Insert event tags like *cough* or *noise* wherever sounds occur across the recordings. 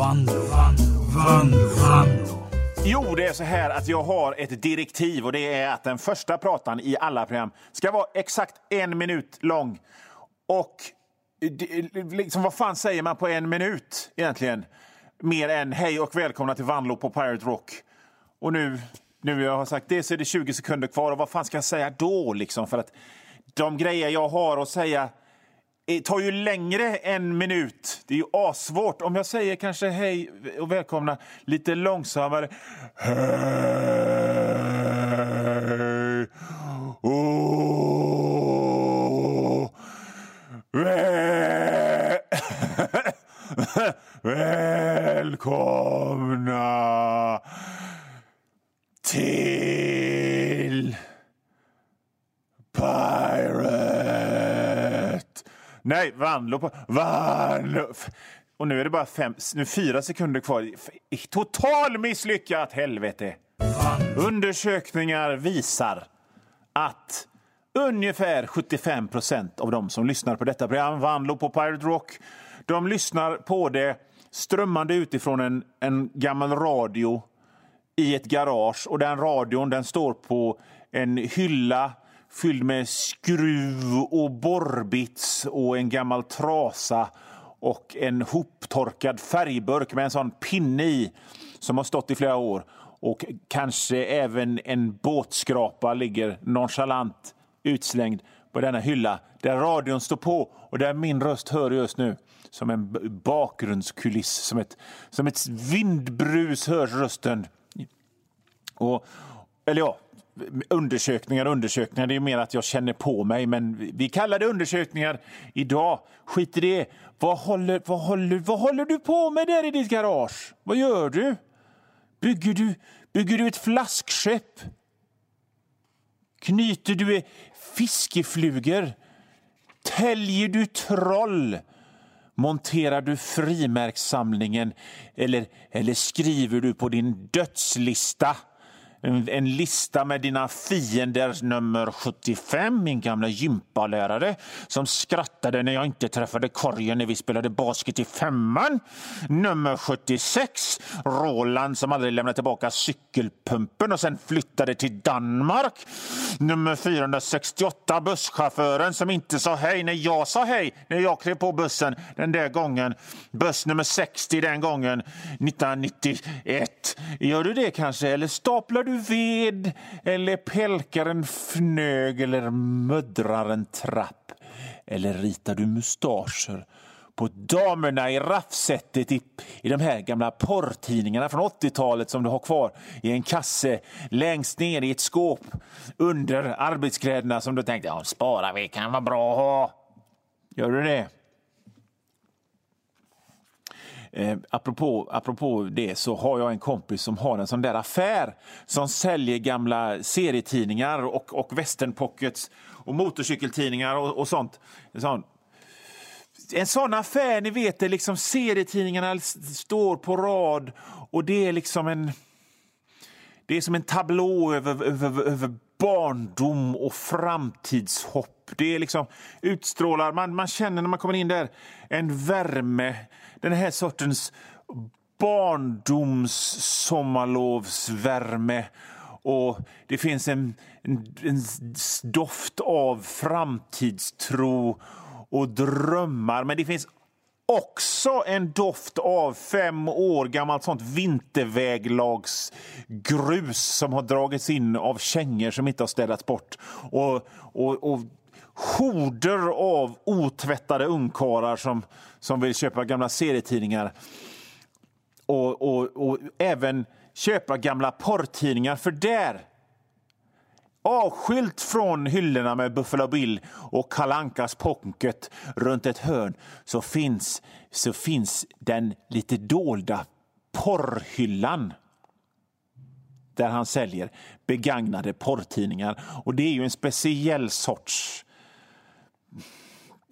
Vanlo, Vanlo, Vanlo, Vanlo. Jo, det är så här att jag har ett direktiv och det är att den första pratan i alla program ska vara exakt en minut lång. Och liksom, vad fan säger man på en minut egentligen? Mer än hej och välkomna till Vanlo på Pirate Rock. Och nu, nu jag har sagt det så är det 20 sekunder kvar och vad fan ska jag säga då liksom? För att de grejer jag har att säga det tar ju längre än minut. Det är ju asvårt. Om jag säger kanske hej och välkomna lite långsammare. Hej och vä- välkomna till Pirate. Nej, Vanlo på... Vanlo. Och nu är det bara fem, nu fyra sekunder kvar. Total misslyckat, helvete! Undersökningar visar att ungefär 75 procent av de som lyssnar på detta program, Vanlo på Pirate Rock, de lyssnar på det strömmande utifrån en, en gammal radio i ett garage. Och den radion den står på en hylla fylld med skruv och borrbits och en gammal trasa och en hoptorkad färgburk med en sån pinne i som har stått i flera år. Och kanske även en båtskrapa ligger nonchalant utslängd på denna hylla där radion står på och där min röst hör just nu som en bakgrundskuliss. Som ett, som ett vindbrus hörs rösten. Och, eller ja, undersökningar undersökningar. Det är ju mer att jag känner på mig. Men vi- vi kallar det undersökningar idag. Skit i det. Vad håller, vad, håller, vad håller du på med där i ditt garage? Vad gör du? Bygger du, bygger du ett flaskskepp? Knyter du fiskeflugor? Täljer du troll? Monterar du frimärkssamlingen eller, eller skriver du på din dödslista? En, en lista med dina fiender nummer 75, min gamla gympalärare som skrattade när jag inte träffade korgen när vi spelade basket i femman. Nummer 76, Roland som aldrig lämnade tillbaka cykelpumpen och sen flyttade till Danmark. Nummer 468, busschauffören som inte sa hej när jag sa hej när jag klev på bussen den där gången. Buss nummer 60 den gången, 1991. Gör du det kanske? Eller staplar du du ved? Eller pelkar en fnög? Eller muddrar en trapp? Eller ritar du mustascher? på damerna i raffsättet i, i de här gamla porrtidningarna från 80-talet som du har kvar i en kasse längst ner i ett skåp under arbetskläderna som du tänkte ja, spara vi kan vara bra att ha. Gör du det? Eh, apropå, apropå det så har jag en kompis som har en sån där affär som säljer gamla serietidningar och, och westernpockets och motorcykeltidningar och, och sånt. En sån, en sån affär, ni vet, där liksom serietidningarna står på rad och det är liksom en... Det är som en tablå över, över, över barndom och framtidshopp. Det är liksom utstrålar, man, man känner när man kommer in där en värme. Den här sortens barndoms sommarlovsvärme. Och det finns en, en, en doft av framtidstro och drömmar. Men det finns också en doft av fem år gammalt sånt vinterväglagsgrus som har dragits in av kängor som inte har städats bort. Och, och, och horder av otvättade ungkarlar som, som vill köpa gamla serietidningar. Och, och, och även köpa gamla porrtidningar, för där Avskilt från hyllorna med Buffalo Bill och Kalankas Pocket runt ett hörn så finns, så finns den lite dolda porrhyllan där han säljer begagnade porrtidningar. Och det är ju en speciell sorts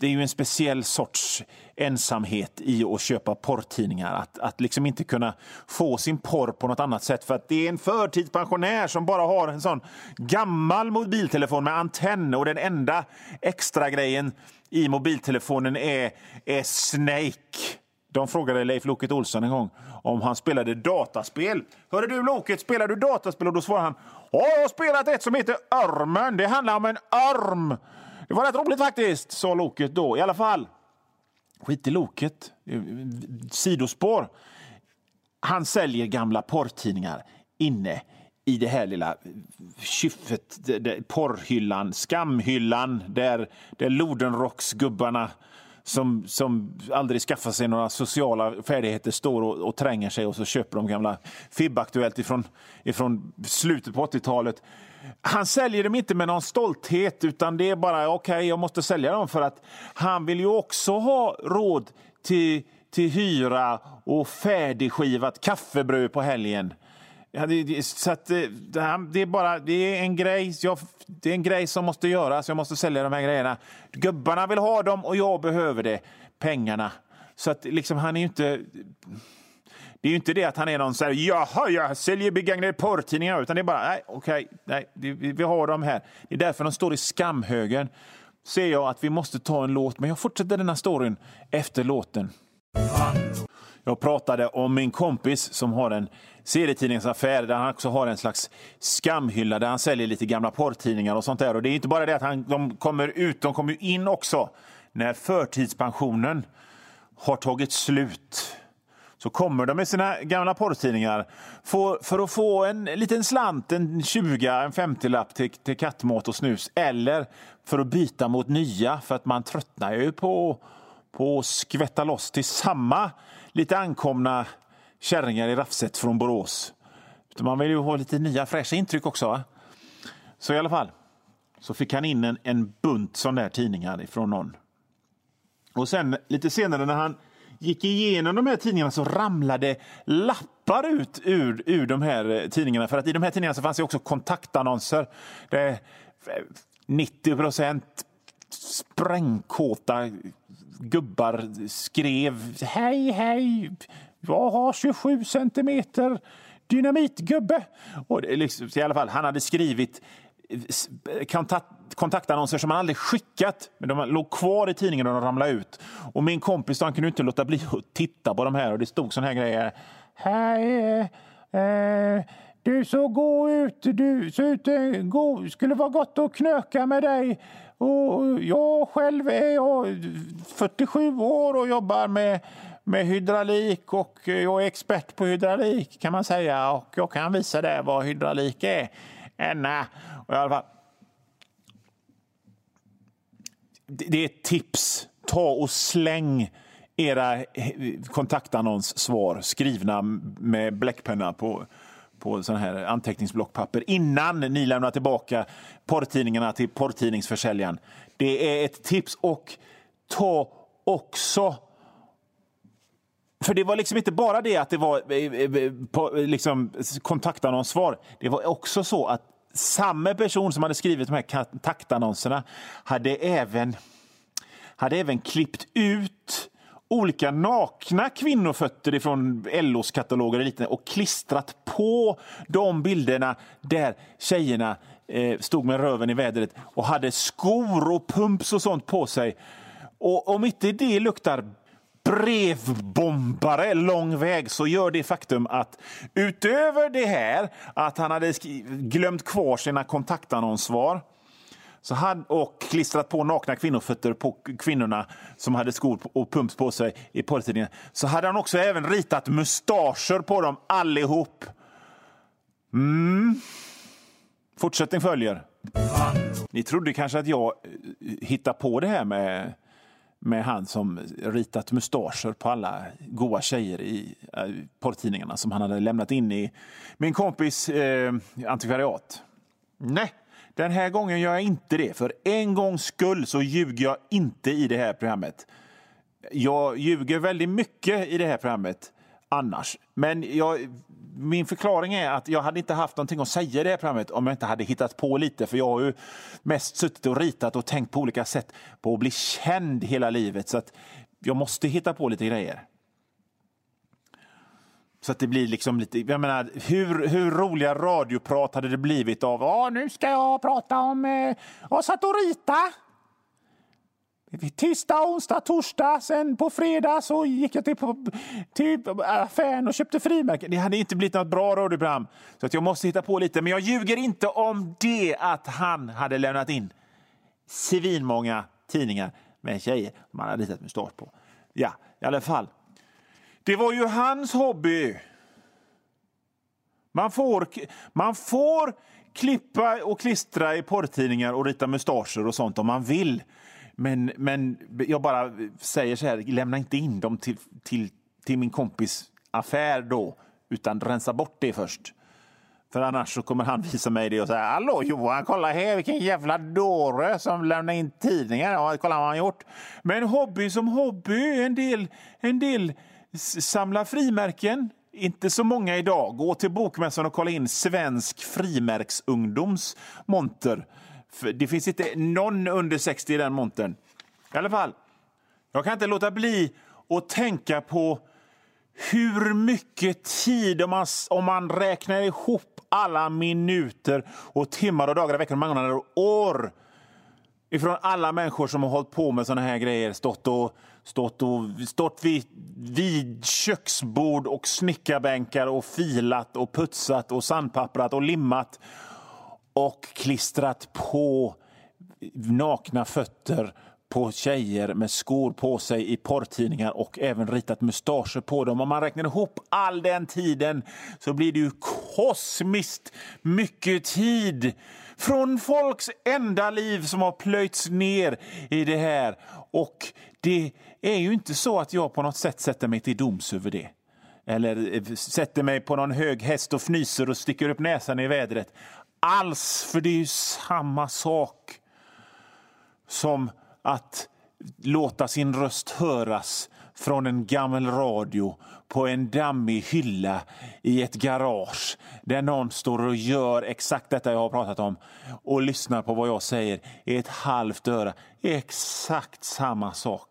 det är ju en speciell sorts ensamhet i att köpa porrtidningar. Att, att liksom inte kunna få sin porr på något annat sätt. För att det är en förtidspensionär som bara har en sån gammal mobiltelefon med antenn och den enda extra grejen i mobiltelefonen är, är Snake. De frågade Leif Loket Olsson en gång om han spelade dataspel. Hörde du Loket, spelar du dataspel? Och då svarade han Ja, jag har spelat ett som heter Örmen. Det handlar om en örm. Det var rätt roligt faktiskt, sa Loket då. I alla fall, skit i Loket. Sidospår. Han säljer gamla porrtidningar inne i det här lilla kyffet, porrhyllan, skamhyllan där, där Lodenrocksgubbarna som, som aldrig skaffar sig några sociala färdigheter står och, och tränger sig och så köper de gamla FIB-aktuellt ifrån, ifrån slutet på 80-talet. Han säljer dem inte med någon stolthet utan det är bara okej, okay, jag måste sälja dem för att han vill ju också ha råd till, till hyra och färdigskivat kaffebröd på helgen. Ja, det, så att, eh, det, det, är bara det är en grej. Jag, det är en grej som måste göras. Jag måste sälja de här grejerna. Gubbarna vill ha dem och jag behöver det. Pengarna. Så att liksom han är ju inte... Det är ju inte det att han är någon så här, jaha, jag säljer begagnade porrtidningar, utan det är bara, nej, okej, okay, nej, vi, vi har dem här. Det är därför de står i skamhögen. Ser jag att vi måste ta en låt, men jag fortsätter den här storyn efter låten. Jag pratade om min kompis som har en serietidningsaffär där han också har en slags skamhylla där han säljer lite gamla porrtidningar och sånt där. Och det är inte bara det att han, de kommer ut, de kommer in också när förtidspensionen har tagit slut. Så kommer de med sina gamla porrtidningar för, för att få en liten slant, en 20, en 50-lapp till, till kattmat och snus. Eller för att byta mot nya, för att man tröttnar ju på, på att skvätta loss till samma lite ankomna kärringar i rafset från Borås. Man vill ju ha lite nya fräscha intryck också. Va? Så i alla fall så fick han in en, en bunt sån där tidningar ifrån någon. Och sen lite senare när han gick igenom de här tidningarna så ramlade lappar ut ur, ur de här eh, tidningarna. För att i de här tidningarna så fanns det också kontaktannonser. Där 90 procent sprängkåta gubbar skrev hej, hej, jag har 27 centimeter dynamitgubbe. Och liksom, i alla fall, han hade skrivit kontakt, kontaktannonser som han aldrig skickat. Men de låg kvar i tidningen och de ramlade ut. Och min kompis han kunde inte låta bli att titta på de här och det stod såna här grejer. Hej, eh, eh, du så gå ut, du så ut, eh, gå, skulle vara gott att knöka med dig. Och jag själv är 47 år och jobbar med med hydraulik och jag är expert på hydraulik kan man säga och jag kan visa dig vad hydraulik är. Enna. Och i alla fall, det är ett tips. Ta och släng era kontaktannonssvar skrivna med bläckpenna på, på sån här anteckningsblockpapper innan ni lämnar tillbaka porrtidningarna till porrtidningsförsäljaren. Det är ett tips. Och ta också för det var liksom inte bara det att det var eh, eh, eh, liksom, kontaktannonssvar. Det var också så att samma person som hade skrivit de här kontaktannonserna hade även, hade även klippt ut olika nakna kvinnofötter från LOs kataloger och klistrat på de bilderna där tjejerna eh, stod med röven i vädret och hade skor och pumps och sånt på sig. Och om inte det luktar brevbombare lång väg så gör det faktum att utöver det här att han hade glömt kvar sina kontaktannonssvar så hade, och klistrat på nakna kvinnofötter på kvinnorna som hade skor och pumps på sig i porrtidningen så hade han också även ritat mustascher på dem allihop. Mm. Fortsättning följer. Ni trodde kanske att jag eh, hittade på det här med med han som ritat mustascher på alla goa tjejer i äh, porrtidningarna som han hade lämnat in i min kompis eh, antikvariat. Nej, den här gången gör jag inte det. För en gångs skull så ljuger jag inte i det här programmet. Jag ljuger väldigt mycket i det här programmet annars. Men jag min förklaring är att jag hade inte haft någonting att säga i det här programmet om jag inte hade hittat på lite. För jag har ju mest suttit och ritat och tänkt på olika sätt på att bli känd hela livet. Så att jag måste hitta på lite grejer. Så att det blir liksom lite, jag menar, hur, hur roliga radioprat hade det blivit av, ja nu ska jag prata om, eh, jag satt och rita. Tisdag, onsdag, torsdag. Sen på fredag så gick jag till, till affären och köpte frimärken. Det hade inte blivit något bra radioprogram. Så att jag måste hitta på lite. Men jag ljuger inte om det att han hade lämnat in svinmånga tidningar med tjejer som han hade ritat mustasch på. Ja, i alla fall. Det var ju hans hobby. Man får, man får klippa och klistra i porrtidningar och rita mustascher och sånt om man vill. Men, men jag bara säger så här, lämna inte in dem till, till, till min kompis affär då, utan rensa bort det först. För annars så kommer han visa mig det och säga Hallå Johan, kolla här vilken jävla dåre som lämnar in tidningar. Ja, kolla vad han gjort. Men hobby som hobby. En del, en del Samla frimärken. Inte så många idag. Gå till Bokmässan och kolla in Svensk frimärksungdoms monter. För det finns inte någon under 60 i den montern. I alla fall, jag kan inte låta bli att tänka på hur mycket tid, om man, om man räknar ihop alla minuter och timmar och dagar, veckor, månader och år ifrån alla människor som har hållit på med såna här grejer, stått, och, stått, och, stått vid, vid köksbord och snickarbänkar och filat och putsat och sandpapprat och limmat och klistrat på nakna fötter på tjejer med skor på sig i porrtidningar och även ritat mustascher på dem. Om man räknar ihop all den tiden så blir det ju kosmiskt mycket tid från folks enda liv som har plöjts ner i det här. Och det är ju inte så att jag på något sätt sätter mig till doms över det eller eh, sätter mig på någon hög häst och fnyser och sticker upp näsan i vädret. Alls, för det är ju samma sak som att låta sin röst höras från en gammal radio på en dammig hylla i ett garage där någon står och gör exakt detta jag har pratat om och lyssnar på vad jag säger i ett halvt öra. Exakt samma sak.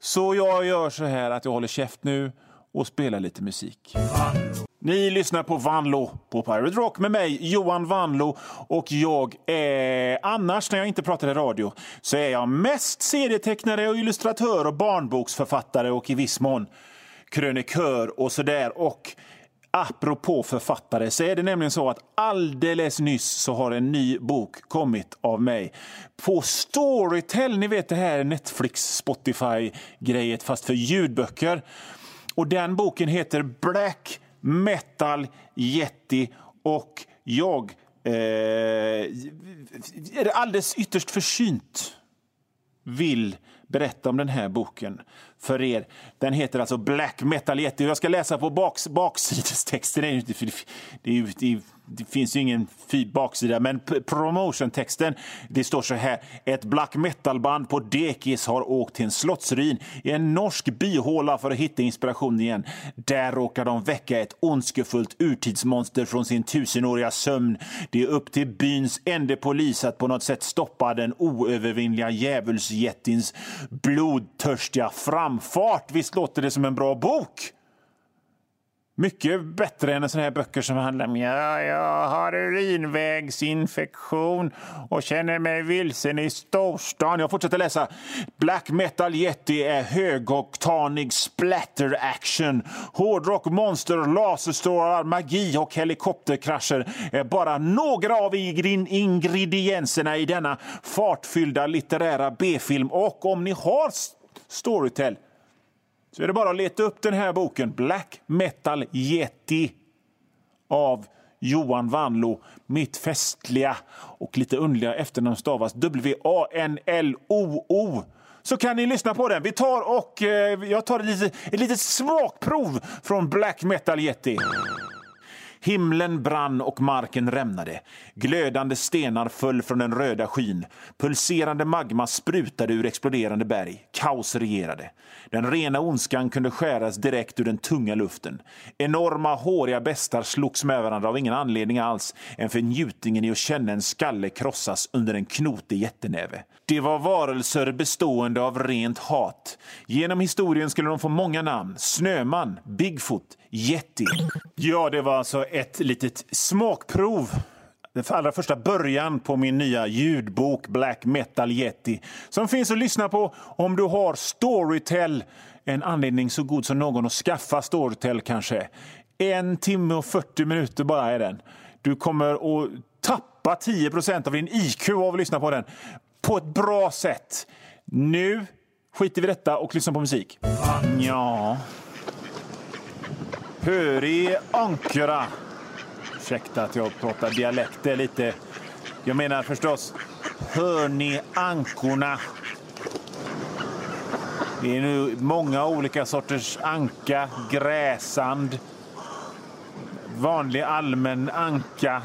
Så jag gör så här att jag håller käft nu och spela lite musik. Ni lyssnar på Vanlo på Pirate Rock med mig, Johan Vanlo. Och jag är, annars när jag inte pratar i radio, så är jag mest serietecknare och illustratör och barnboksförfattare och i viss mån krönikör och sådär. Och apropå författare så är det nämligen så att alldeles nyss så har en ny bok kommit av mig på Storytel. Ni vet det här Netflix, Spotify-grejet fast för ljudböcker. Och den boken heter Black Metal Yeti och jag eh, är alldeles ytterst försynt vill berätta om den här boken för er. Den heter alltså Black Metal Yeti. Jag ska läsa på baks, baksidestexten. Det, det, det, det finns ju ingen baksida, men promotiontexten. det står så här. Ett black metal-band på dekis har åkt till en slottsruin i en norsk byhåla för att hitta inspiration igen. Där råkar de väcka ett ondskefullt urtidsmonster från sin tusenåriga sömn. Det är upp till byns enda polis att på något sätt stoppa den oövervinnliga djävulsjättins blodtörstiga framfart. Visst låter det som en bra bok? Mycket bättre än såna här böcker som handlar om ja, jag har urinvägsinfektion och känner mig vilsen i storstan. Jag fortsätter läsa. Black Metal Yeti är högoktanig splatter action. Hårdrock, monster, laserstrålar, magi och helikopterkrascher är bara några av ingredienserna i denna fartfyllda litterära B-film. Och om ni har Storytel så är det bara att leta upp den här boken, Black Metal Yeti av Johan Vanlo. Mitt festliga och lite underliga efternamn stavas W-A-N-L-O-O. Så kan ni lyssna på den. Vi tar och eh, jag tar ett litet, ett litet smakprov från Black Metal Yeti. Himlen brann och marken rämnade. Glödande stenar föll från den röda skyn. Pulserande magma sprutade ur exploderande berg. Kaos regerade. Den rena ondskan kunde skäras direkt ur den tunga luften. Enorma håriga bestar slogs med varandra av ingen anledning alls än för njutningen i att känna en skalle krossas under en knotig jättenäve. Det var varelser bestående av rent hat. Genom historien skulle de få många namn. Snöman, Bigfoot, Yeti. Ja, det var alltså ett litet smakprov den allra första början på min nya ljudbok Black Metal Yeti som finns att lyssna på om du har Storytel. En anledning så god som någon att skaffa Storytel kanske. En timme och 40 minuter bara är den. Du kommer att tappa 10% av din IQ av att lyssna på den på ett bra sätt. Nu skiter vi i detta och lyssnar på musik. Ja... Pöri ankara. Ursäkta att jag pratar dialekter lite... Jag menar förstås, hör ni ankorna? Det är nu många olika sorters anka, gräsand, vanlig allmän anka.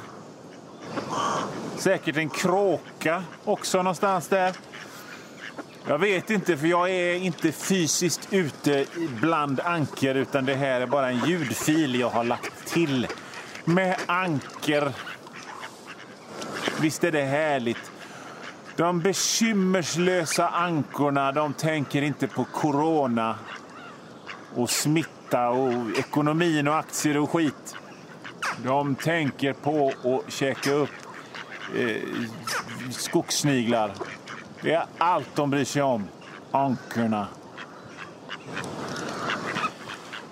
Säkert en kråka också någonstans där. Jag vet inte, för jag är inte fysiskt ute bland anker utan det här är bara en ljudfil jag har lagt till med anker. Visst är det härligt? De bekymmerslösa ankorna de tänker inte på corona och smitta och ekonomin och aktier och skit. De tänker på att käka upp eh, skogssniglar. Det är allt de bryr sig om. Ankorna.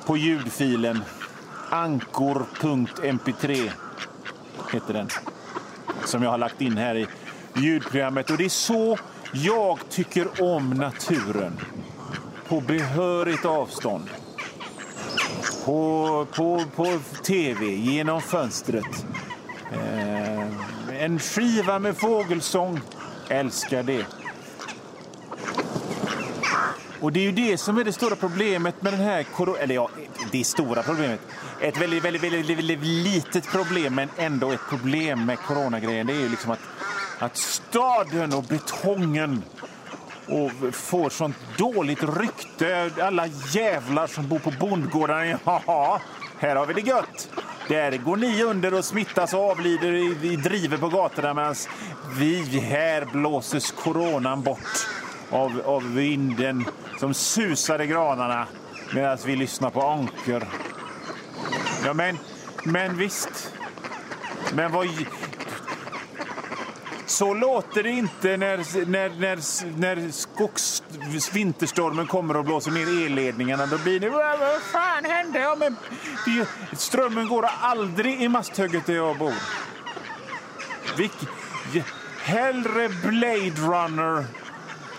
På ljudfilen ankor.mp3 heter den. Som jag har lagt in här i ljudprogrammet. Och det är så jag tycker om naturen. På behörigt avstånd. På, på, på tv, genom fönstret. Eh, en skiva med fågelsång. Älskar det. Och det är ju det som är det stora problemet med den här Eller ja, det stora problemet. Ett väldigt, väldigt, väldigt, väldigt litet problem, men ändå ett problem med coronagrejen. Det är ju liksom att, att staden och betongen och får sånt dåligt rykte. Alla jävlar som bor på bondgårdarna. *laughs* Ja, här har vi det gött. Där går ni under och smittas och avlider i, i driver på gatorna medan vi här blåses coronan bort av, av vinden som susar i granarna medan vi lyssnar på anker. Ja, men, men visst. Men vad... Så låter det inte när, när, när, när skogs, vinterstormen kommer och blåser ner elledningarna. Då blir det... Vad fan hände? Ja, men, strömmen går aldrig i masthugget där jag bor. Vilk, hellre Blade Runner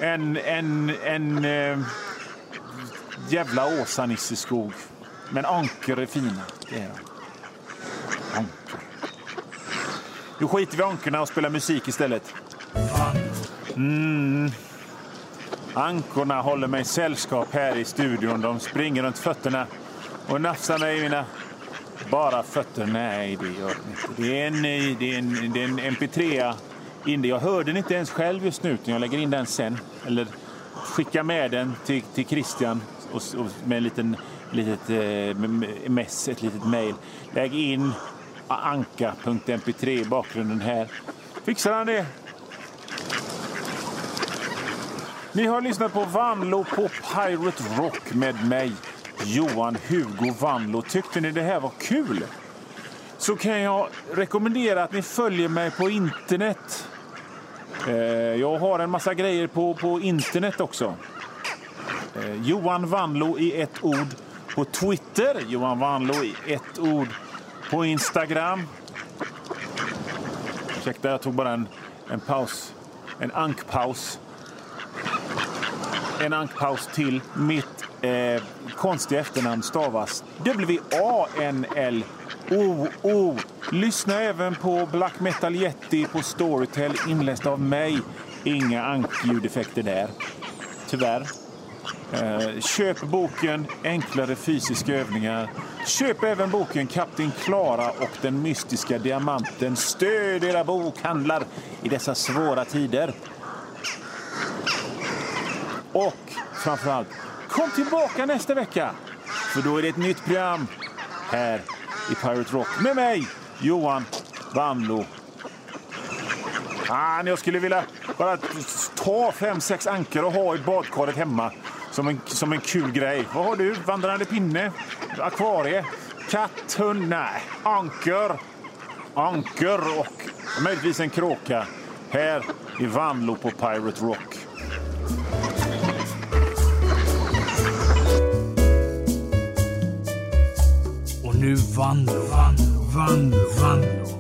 en, en, en eh, jävla Åsa-Nisseskog. Men anker är fina. Det är Anker. Nu skiter vi i ankorna och spelar musik istället. Mm. Ankorna håller mig sällskap här i studion. De springer runt fötterna och nafsar mig i mina bara fötter. Nej, det gör de inte. Det är en, det är en, det är en MP3 in Jag hörde den inte ens själv just nu, utan jag lägger in den sen. Eller skickar med den till, till Christian och, och med en liten litet eh, mess, ett litet mejl. Lägg in anka.mp3 i bakgrunden här. Fixar han det? Ni har lyssnat på Vanlo på Pirate Rock med mig, Johan Hugo Vanlo. Tyckte ni det här var kul? Så kan jag rekommendera att ni följer mig på internet. Eh, jag har en massa grejer på, på internet också. Eh, Johan Vanlo i ett ord på Twitter. Johan Vanlo i ett ord på Instagram. Ursäkta, jag tog bara en, en paus. En ankpaus. En ankpaus till. Mitt eh, konstiga efternamn stavas Oh, oh, Lyssna även på Black Metal Yeti på Storytel inläst av mig. Inga ankljudeffekter där. Tyvärr. Eh, köp boken Enklare fysiska övningar. Köp även boken Kapten Klara och den mystiska diamanten. Stöd era bokhandlar i dessa svåra tider. Och framförallt, kom tillbaka nästa vecka. För då är det ett nytt program här i Pirate Rock med mig, Johan Vanlo. Ah, jag skulle vilja bara ta fem, sex ankor och ha i badkaret hemma som en, som en kul grej. Vad har du? Vandrande pinne? Akvarie? Katt? Hund? Nej. Anker? anker och möjligtvis en kråka här i Vanlo på Pirate Rock. nu vann, vandro, vann, vandro.